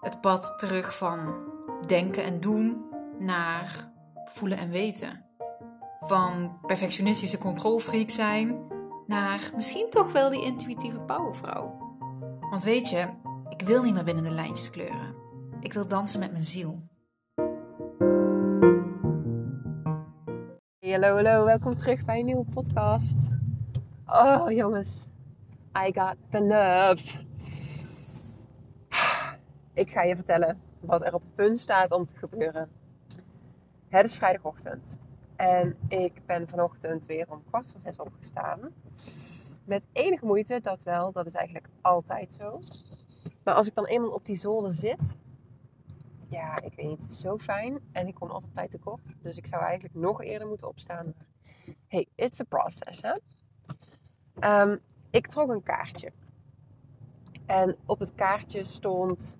Het pad terug van denken en doen naar voelen en weten. Van perfectionistische controlfreak zijn naar misschien toch wel die intuïtieve powervrouw. Want weet je, ik wil niet meer binnen de lijntjes kleuren. Ik wil dansen met mijn ziel. Hallo, hallo, welkom terug bij een nieuwe podcast. Oh jongens, I got the nerves. Ik ga je vertellen wat er op het punt staat om te gebeuren. Het is vrijdagochtend en ik ben vanochtend weer om kwart voor zes opgestaan. Met enige moeite, dat wel, dat is eigenlijk altijd zo. Maar als ik dan eenmaal op die zolder zit, ja, ik weet niet, het is zo fijn. En ik kom altijd tijd tekort. Dus ik zou eigenlijk nog eerder moeten opstaan. Hey, it's a process, hè? Ehm, ik trok een kaartje. En op het kaartje stond...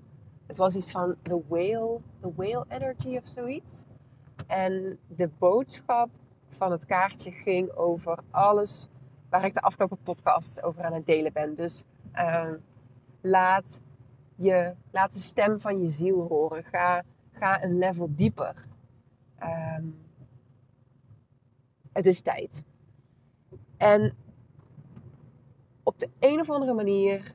Het was iets van the whale, the whale energy of zoiets. En de boodschap van het kaartje ging over alles waar ik de afgelopen podcasts over aan het delen ben. Dus ehm, laat je, laat de stem van je ziel horen. Ga, ga een level dieper. Ehm, het is tijd. En op de een of andere manier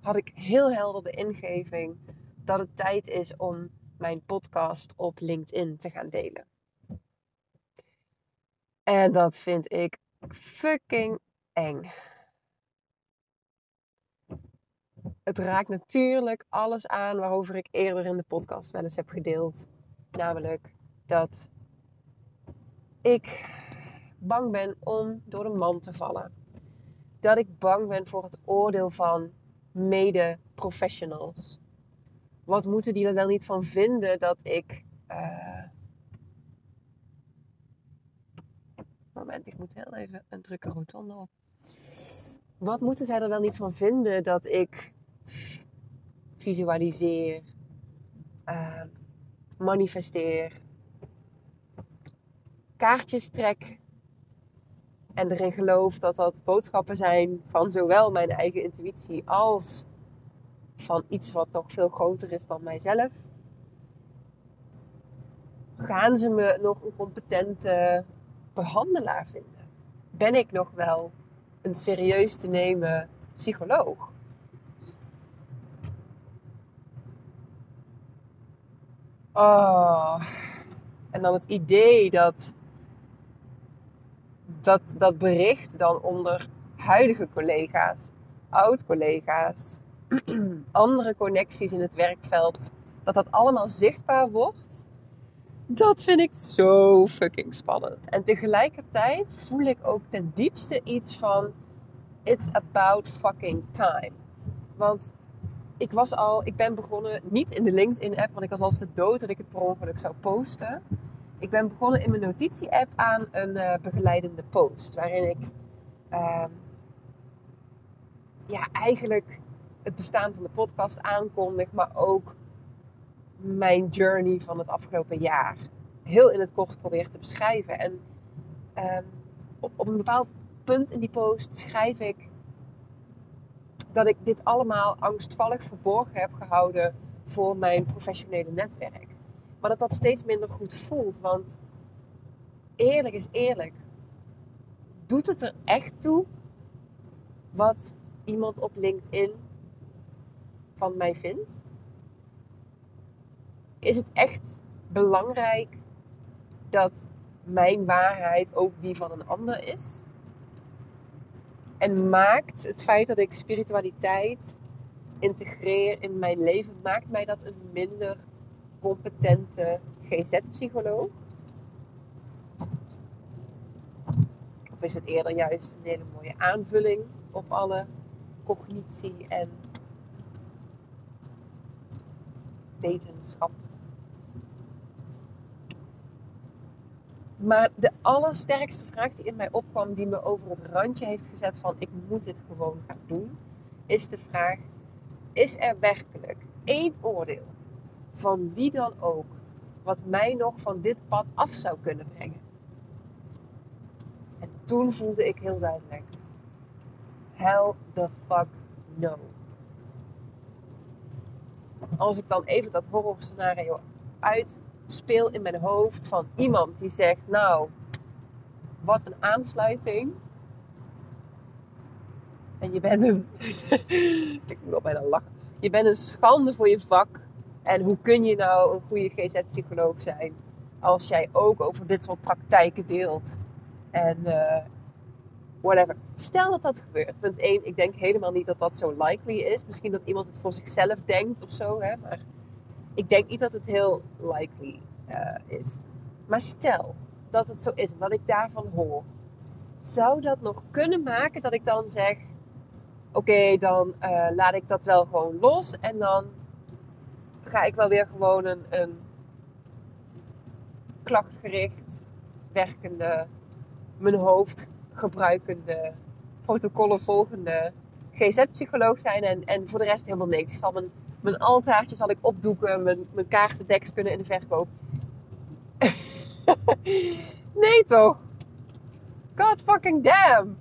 had ik heel helder de ingeving dat het tijd is om mijn podcast op LinkedIn te gaan delen. En dat vind ik fucking eng. Het raakt natuurlijk alles aan waarover ik eerder in de podcast wel eens heb gedeeld. Namelijk dat ik bang ben om door de man te vallen. Dat ik bang ben voor het oordeel van mede-professionals. Wat moeten die er wel niet van vinden dat ik. Uh... Moment, ik moet heel even een drukke rotonde op. Wat moeten zij er wel niet van vinden dat ik visualiseer, uh, manifesteer, kaartjes trek en erin geloof dat dat boodschappen zijn van zowel mijn eigen intuïtie als van iets wat nog veel groter is dan mijzelf. Gaan ze me nog een competente behandelaar vinden? Ben ik nog wel een serieus te nemen psycholoog? Oh. En dan het idee dat, dat dat bericht dan onder huidige collega's, oud-collega's, andere connecties in het werkveld, dat dat allemaal zichtbaar wordt. Dat vind ik zo fucking spannend. En tegelijkertijd voel ik ook ten diepste iets van: it's about fucking time. Want ik was al, ik ben begonnen niet in de LinkedIn-app, want ik was als de dood dat ik het per ongeluk zou posten. Ik ben begonnen in mijn notitie-app aan een uh, begeleidende post, waarin ik uh, ja, eigenlijk het bestaan van de podcast aankondig, maar ook mijn journey van het afgelopen jaar heel in het kort probeer te beschrijven. En uh, op, op een bepaald punt in die post schrijf ik dat ik dit allemaal angstvallig verborgen heb gehouden voor mijn professionele netwerk. Maar dat dat steeds minder goed voelt. Want eerlijk is eerlijk. Doet het er echt toe wat iemand op LinkedIn van mij vindt? Is het echt belangrijk dat mijn waarheid ook die van een ander is? En maakt het feit dat ik spiritualiteit integreer in mijn leven, maakt mij dat een minder competente GZ-psycholoog? Of is het eerder juist een hele mooie aanvulling op alle cognitie en wetenschap. Maar de allersterkste vraag die in mij opkwam, die me over het randje heeft gezet van ik moet dit gewoon gaan doen, is de vraag: is er werkelijk één oordeel van wie dan ook wat mij nog van dit pad af zou kunnen brengen? En toen voelde ik heel duidelijk: hell the fuck no. Als ik dan even dat horrorscenario uitspeel in mijn hoofd van iemand die zegt: Nou, wat een aanfluiting. En je bent een. ik moet bijna lachen. Je bent een schande voor je vak. En hoe kun je nou een goede GZ-psycholoog zijn als jij ook over dit soort praktijken deelt? En uh, whatever. Stel dat dat gebeurt. Punt 1, ik denk helemaal niet dat dat zo likely is. Misschien dat iemand het voor zichzelf denkt of zo. Hè? Maar ik denk niet dat het heel likely uh, is. Maar stel dat het zo is dat ik daarvan hoor. Zou dat nog kunnen maken dat ik dan zeg: Oké, dan uh, laat ik dat wel gewoon los. En dan ga ik wel weer gewoon een, klachtgericht werkende, mijn hoofd gebruikende, protocollen volgende GZ-psycholoog zijn. En, en voor de rest helemaal niks. Ik zal mijn, mijn altaartje zal ik opdoeken, mijn, mijn kaartendeks kunnen in de verkoop. nee toch? God fucking damn.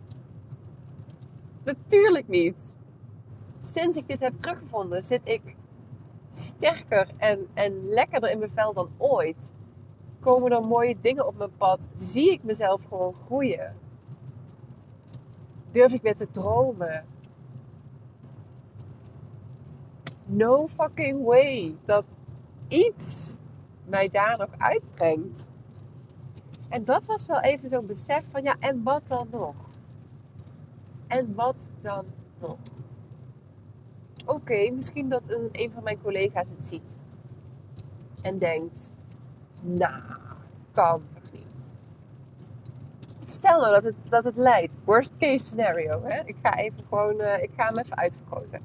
Natuurlijk niet. Sinds ik dit heb teruggevonden, zit ik sterker en, en lekkerder in mijn vel dan ooit. Komen er mooie dingen op mijn pad? Zie ik mezelf gewoon groeien? Durf ik weer te dromen? No fucking way dat iets mij daar nog uitbrengt. En dat was wel even zo'n besef van ja, en wat dan nog? En wat dan nog? Oké, misschien dat een, een van mijn collega's het ziet. En denkt, nou, kan toch niet. Stel nou dat het, dat het leidt. Worst case scenario. Hè? Ik ga even gewoon, uh, ik ga hem even uitvergroten.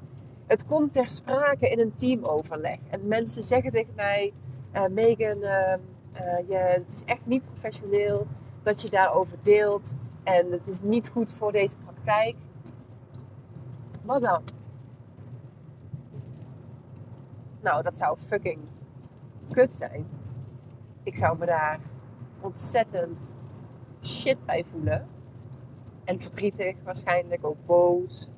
Het komt ter sprake in een teamoverleg. En mensen zeggen tegen mij, uh, Megan, uh, je, het is echt niet professioneel dat je daarover deelt. En het is niet goed voor deze praktijk. Wat dan? Nou, dat zou fucking kut zijn. Ik zou me daar ontzettend shit bij voelen. En verdrietig, waarschijnlijk ook boos.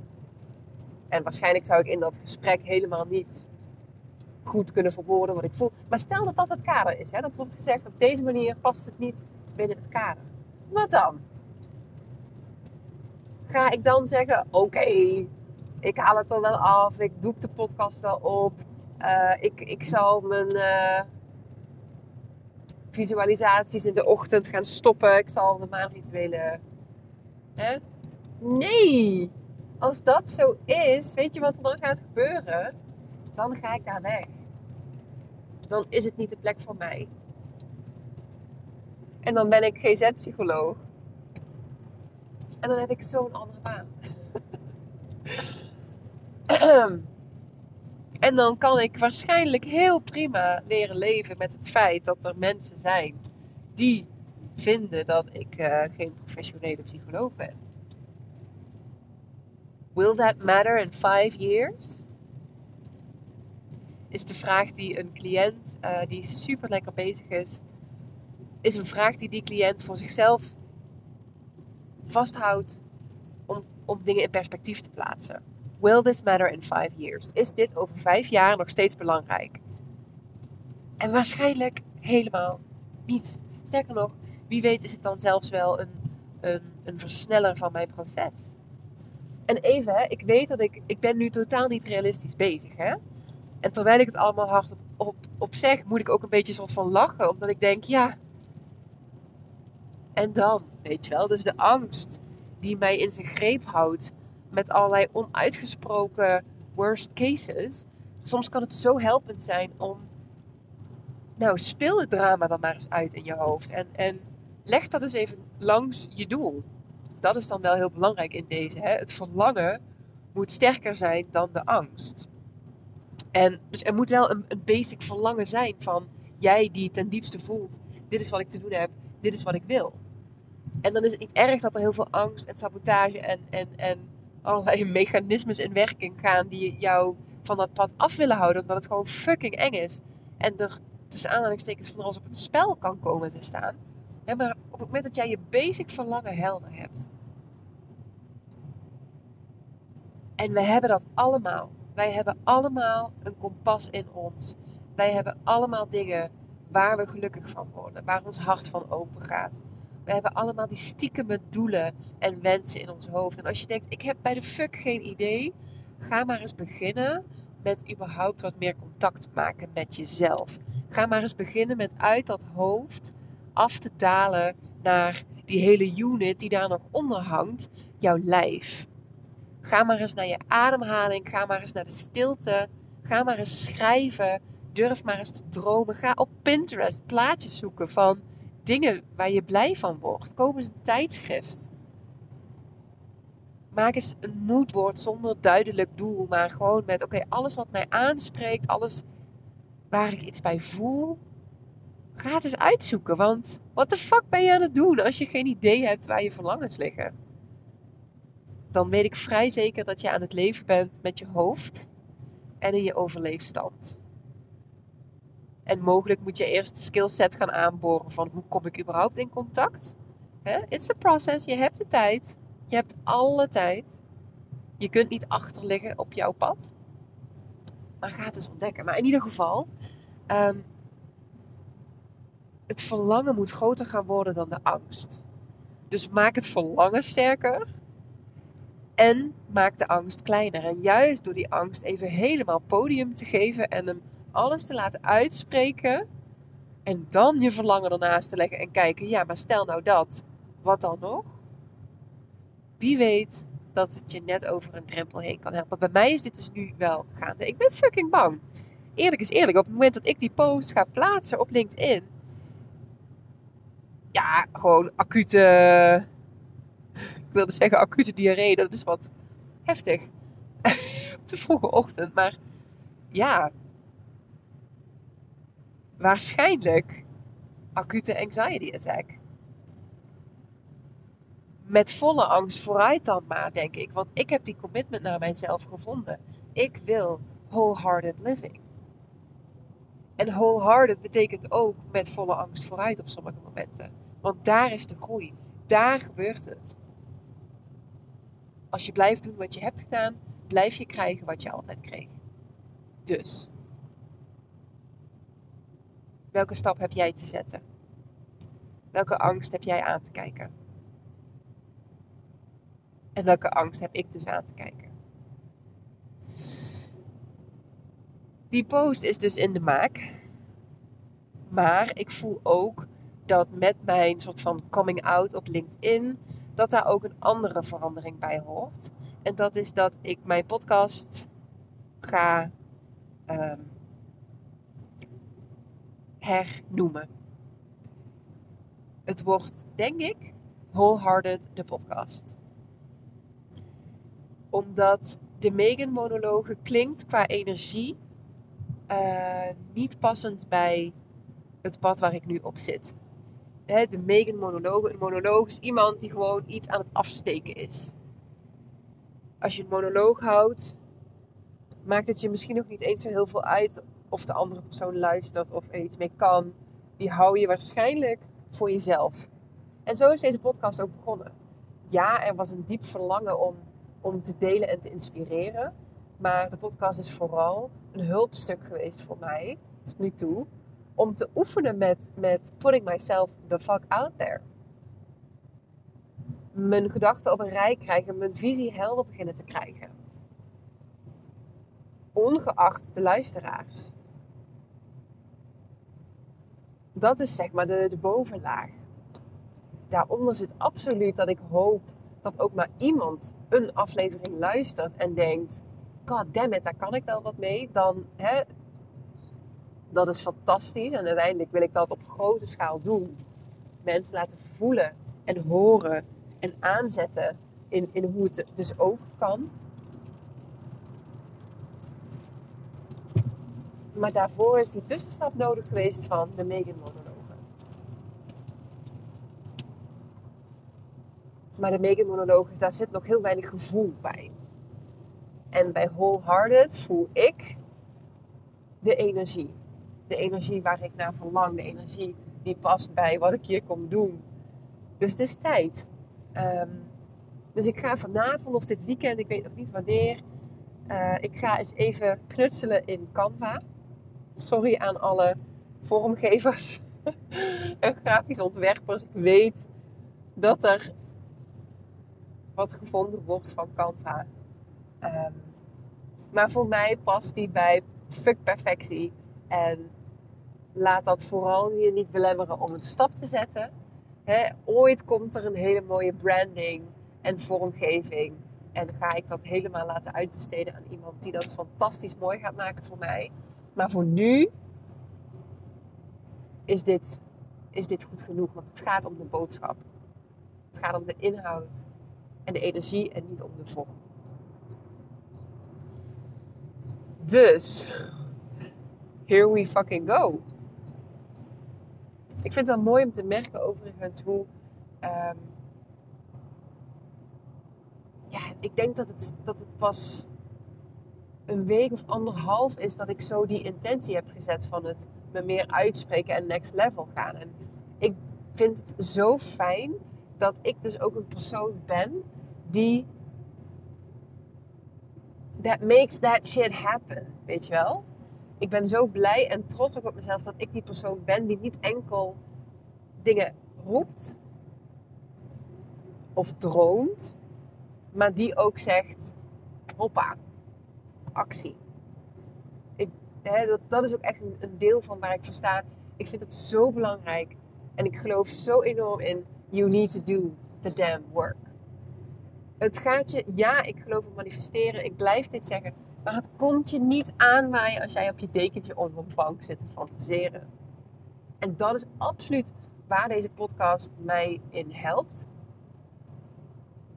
En waarschijnlijk zou ik in dat gesprek helemaal niet goed kunnen verwoorden wat ik voel. Maar stel dat dat het kader is. Hè? Dat wordt gezegd, op deze manier past het niet binnen het kader. Wat dan? Ga ik dan zeggen, oké, ik haal het er wel af. Ik doe de podcast wel op. Uh, ik, ik zal mijn uh, visualisaties in de ochtend gaan stoppen. Ik zal de maandrituelen... Hè? Nee! Als dat zo is, weet je wat er dan gaat gebeuren? Dan ga ik daar weg. Dan is het niet de plek voor mij. En dan ben ik GZ-psycholoog. En dan heb ik zo'n andere baan. en dan kan ik waarschijnlijk heel prima leren leven met het feit dat er mensen zijn die vinden dat ik uh, geen professionele psycholoog ben. Will that matter in five years? Is de vraag die een cliënt uh, die super lekker bezig is, is een vraag die die cliënt voor zichzelf vasthoudt om, om dingen in perspectief te plaatsen. Will this matter in five years? Is dit over vijf jaar nog steeds belangrijk? En waarschijnlijk helemaal niet. Sterker nog, wie weet is het dan zelfs wel een, een, een versneller van mijn proces. En even, ik weet dat ik, ik ben nu totaal niet realistisch bezig. Hè? En terwijl ik het allemaal hard op, op, op zeg, moet ik ook een beetje soort van lachen. Omdat ik denk, ja. En dan, weet je wel. Dus de angst die mij in zijn greep houdt met allerlei onuitgesproken worst cases. Soms kan het zo helpend zijn om. Nou, speel het drama dan maar eens uit in je hoofd. En, en leg dat eens even langs je doel. Dat is dan wel heel belangrijk in deze. Hè? Het verlangen moet sterker zijn dan de angst. En dus er moet wel een, een basic verlangen zijn van jij die ten diepste voelt. Dit is wat ik te doen heb, dit is wat ik wil. En dan is het niet erg dat er heel veel angst en sabotage en, en, en allerlei mechanismes in werking gaan die jou van dat pad af willen houden, omdat het gewoon fucking eng is. En er tussen aanhalingstekens van alles op het spel kan komen te staan. maar op het moment dat jij je basic verlangen helder hebt. En we hebben dat allemaal. Wij hebben allemaal een kompas in ons. Wij hebben allemaal dingen waar we gelukkig van worden, waar ons hart van open gaat. We hebben allemaal die stiekeme doelen en wensen in ons hoofd. En als je denkt, ik heb bij de fuck geen idee, ga maar eens beginnen met überhaupt wat meer contact maken met jezelf. Ga maar eens beginnen met uit dat hoofd af te dalen naar die hele unit die daar nog onder hangt, jouw lijf. Ga maar eens naar je ademhaling, ga maar eens naar de stilte, ga maar eens schrijven, durf maar eens te dromen. Ga op Pinterest plaatjes zoeken van dingen waar je blij van wordt. Koop eens een tijdschrift. Maak eens een moodboard zonder duidelijk doel, maar gewoon met: oké, alles wat mij aanspreekt, alles waar ik iets bij voel, ga het eens uitzoeken. Want wat de fuck ben je aan het doen als je geen idee hebt waar je verlangens liggen? Dan weet ik vrij zeker dat je aan het leven bent met je hoofd en in je overleefstand. En mogelijk moet je eerst de skillset gaan aanboren van hoe kom ik überhaupt in contact. It's a process. Je hebt de tijd. Je hebt alle tijd. Je kunt niet achterliggen op jouw pad. Maar ga het eens ontdekken. Maar in ieder geval, um, het verlangen moet groter gaan worden dan de angst. Dus maak het verlangen sterker. En maak de angst kleiner. En juist door die angst even helemaal podium te geven en hem alles te laten uitspreken. En dan je verlangen ernaast te leggen en kijken, ja, maar stel nou dat, wat dan nog? Wie weet dat het je net over een drempel heen kan helpen. Bij mij is dit dus nu wel gaande. Ik ben fucking bang. Eerlijk is eerlijk, op het moment dat ik die post ga plaatsen op LinkedIn, ja, gewoon acute, ik wilde zeggen acute diarree, dat is wat heftig. op de vroege ochtend, maar ja, waarschijnlijk acute anxiety attack. Met volle angst vooruit dan maar, denk ik. Want ik heb die commitment naar mijzelf gevonden. Ik wil wholehearted living. En wholehearted betekent ook met volle angst vooruit op sommige momenten. Want daar is de groei. Daar gebeurt het. Als je blijft doen wat je hebt gedaan, blijf je krijgen wat je altijd kreeg. Dus Welke stap heb jij te zetten? Welke angst heb jij aan te kijken? En welke angst heb ik dus aan te kijken? Die post is dus in de maak. Maar ik voel ook dat met mijn soort van coming out op LinkedIn, dat daar ook een andere verandering bij hoort. En dat is dat ik mijn podcast ga ehm, hernoemen. Het wordt, denk ik, Wholehearted de podcast. Omdat de Megan-monologe klinkt qua energie uh, niet passend bij het pad waar ik nu op zit. de Megan-monologe, een monoloog is iemand die gewoon iets aan het afsteken is. Als je een monoloog houdt, maakt het je misschien nog niet eens zo heel veel uit of de andere persoon luistert of er iets mee kan, die hou je waarschijnlijk voor jezelf. En zo is deze podcast ook begonnen. Ja, er was een diep verlangen om, om te delen en te inspireren. Maar de podcast is vooral een hulpstuk geweest voor mij, tot nu toe, om te oefenen met, met putting myself the fuck out there. Mijn gedachten op een rij krijgen, mijn visie helder beginnen te krijgen. Ongeacht de luisteraars dat is zeg maar de, de bovenlaag. Daaronder zit absoluut dat ik hoop dat ook maar iemand een aflevering luistert en denkt: God damn it, daar kan ik wel wat mee. Dan, hè, dat is fantastisch. En uiteindelijk wil ik dat op grote schaal doen. Mensen laten voelen en horen en aanzetten in, in hoe het dus ook kan. Maar daarvoor is die tussenstap nodig geweest van de Megan monologen. Maar de Megan monologen, daar zit nog heel weinig gevoel bij. En bij Wholehearted voel ik de energie. De energie waar ik naar verlang. De energie die past bij wat ik hier kom doen. Dus het is tijd. Ehm, dus ik ga vanavond of dit weekend, ik weet nog niet wanneer. Uh, ik ga eens even knutselen in Canva. Sorry aan alle vormgevers en grafisch ontwerpers. Ik weet dat er wat gevonden wordt van Canva. Um, maar voor mij past die bij fuck perfectie. En laat dat vooral je niet belemmeren om een stap te zetten. ooit komt er een hele mooie branding en vormgeving. En ga ik dat helemaal laten uitbesteden aan iemand die dat fantastisch mooi gaat maken voor mij. Maar voor nu is dit, is dit goed genoeg. Want het gaat om de boodschap. Het gaat om de inhoud en de energie en niet om de vorm. Dus, here we fucking go. Ik vind het wel mooi om te merken overigens hoe... Um, ja, ik denk dat het, dat het pas een week of anderhalf is dat ik zo die intentie heb gezet van het me meer uitspreken en next level gaan. En ik vind het zo fijn dat ik dus ook een persoon ben die that makes that shit happen. Weet je wel? Ik ben zo blij en trots ook op mezelf dat ik die persoon ben die niet enkel dingen roept of droomt, maar die ook zegt: hoppa, actie. Ik, hè, dat, is ook echt een, een deel van waar ik voor sta. Ik vind het zo belangrijk en ik geloof zo enorm in: you need to do the damn work het gaat je, ja, ik geloof in manifesteren, ik blijf dit zeggen, maar het komt je niet aanwaaien als jij op je dekentje onder een bank zit te fantaseren. En dat is absoluut waar deze podcast mij in helpt.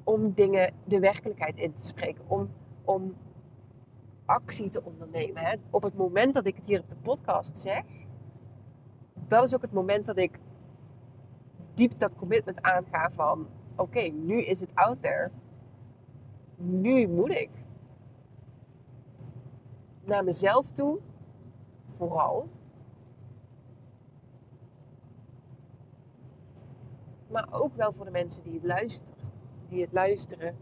Om dingen, de werkelijkheid in te spreken. Om, om actie te ondernemen. Hè. Op het moment dat ik het hier op de podcast zeg, dat is ook het moment dat ik diep dat commitment aanga van oké, nu is het out there nu moet ik. Naar mezelf toe, vooral. Maar ook wel voor de mensen die het luisteren. Die het luisteren.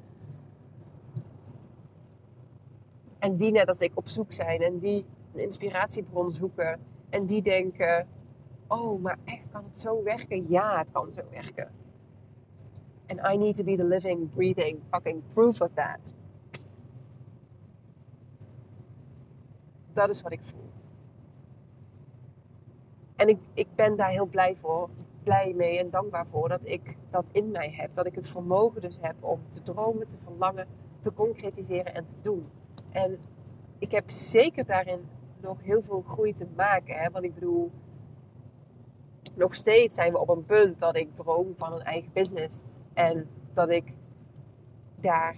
En die net als ik op zoek zijn en die een inspiratiebron zoeken. En die denken, oh, maar echt kan het zo werken? Ja, het kan zo werken. And I need to be the living, breathing fucking proof of that. Dat is wat ik voel. En ik, ik ben daar heel blij voor, blij mee en dankbaar voor dat ik dat in mij heb. Dat ik het vermogen dus heb om te dromen, te verlangen, te concretiseren en te doen. En ik heb zeker daarin nog heel veel groei te maken. Hè? Want ik bedoel, nog steeds zijn we op een punt dat ik droom van een eigen business. En dat ik daar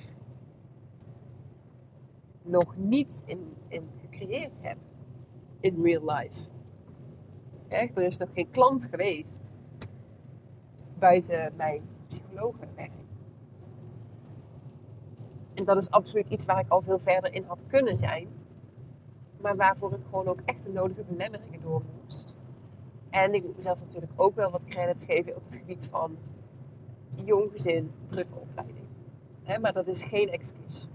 nog niets in, in gecreëerd heb. In real life. Er is nog geen klant geweest. Buiten mijn psychologenwerk. En dat is absoluut iets waar ik al veel verder in had kunnen zijn. Maar waarvoor ik gewoon ook echt de nodige belemmeringen door moest. En ik moet mezelf natuurlijk ook wel wat credits geven op het gebied van jong gezin, drukke opleiding. maar dat is geen excuus.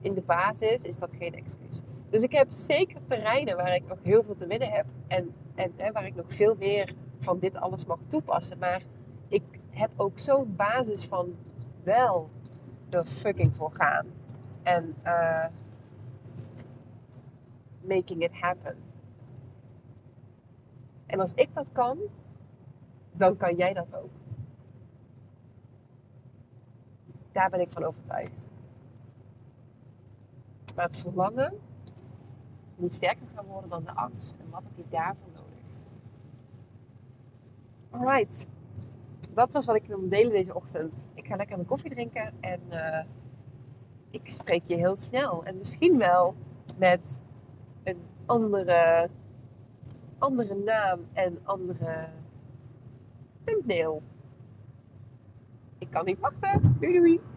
In de basis is dat geen excuus. Dus ik heb zeker terreinen waar ik nog heel veel te winnen heb. En, en waar ik nog veel meer van dit alles mag toepassen. Maar ik heb ook zo'n basis van wel er fucking voor gaan. En uh, making it happen. En als ik dat kan, dan kan jij dat ook. Daar ben ik van overtuigd. Maar het verlangen moet sterker gaan worden dan de angst. En wat heb je daarvoor nodig? Alright. Dat was wat ik wilde delen deze ochtend ga lekker mijn koffie drinken en eh, ik spreek je heel snel. En misschien wel met een andere, andere naam en andere thumbnail. Ik kan niet wachten. Doei doei!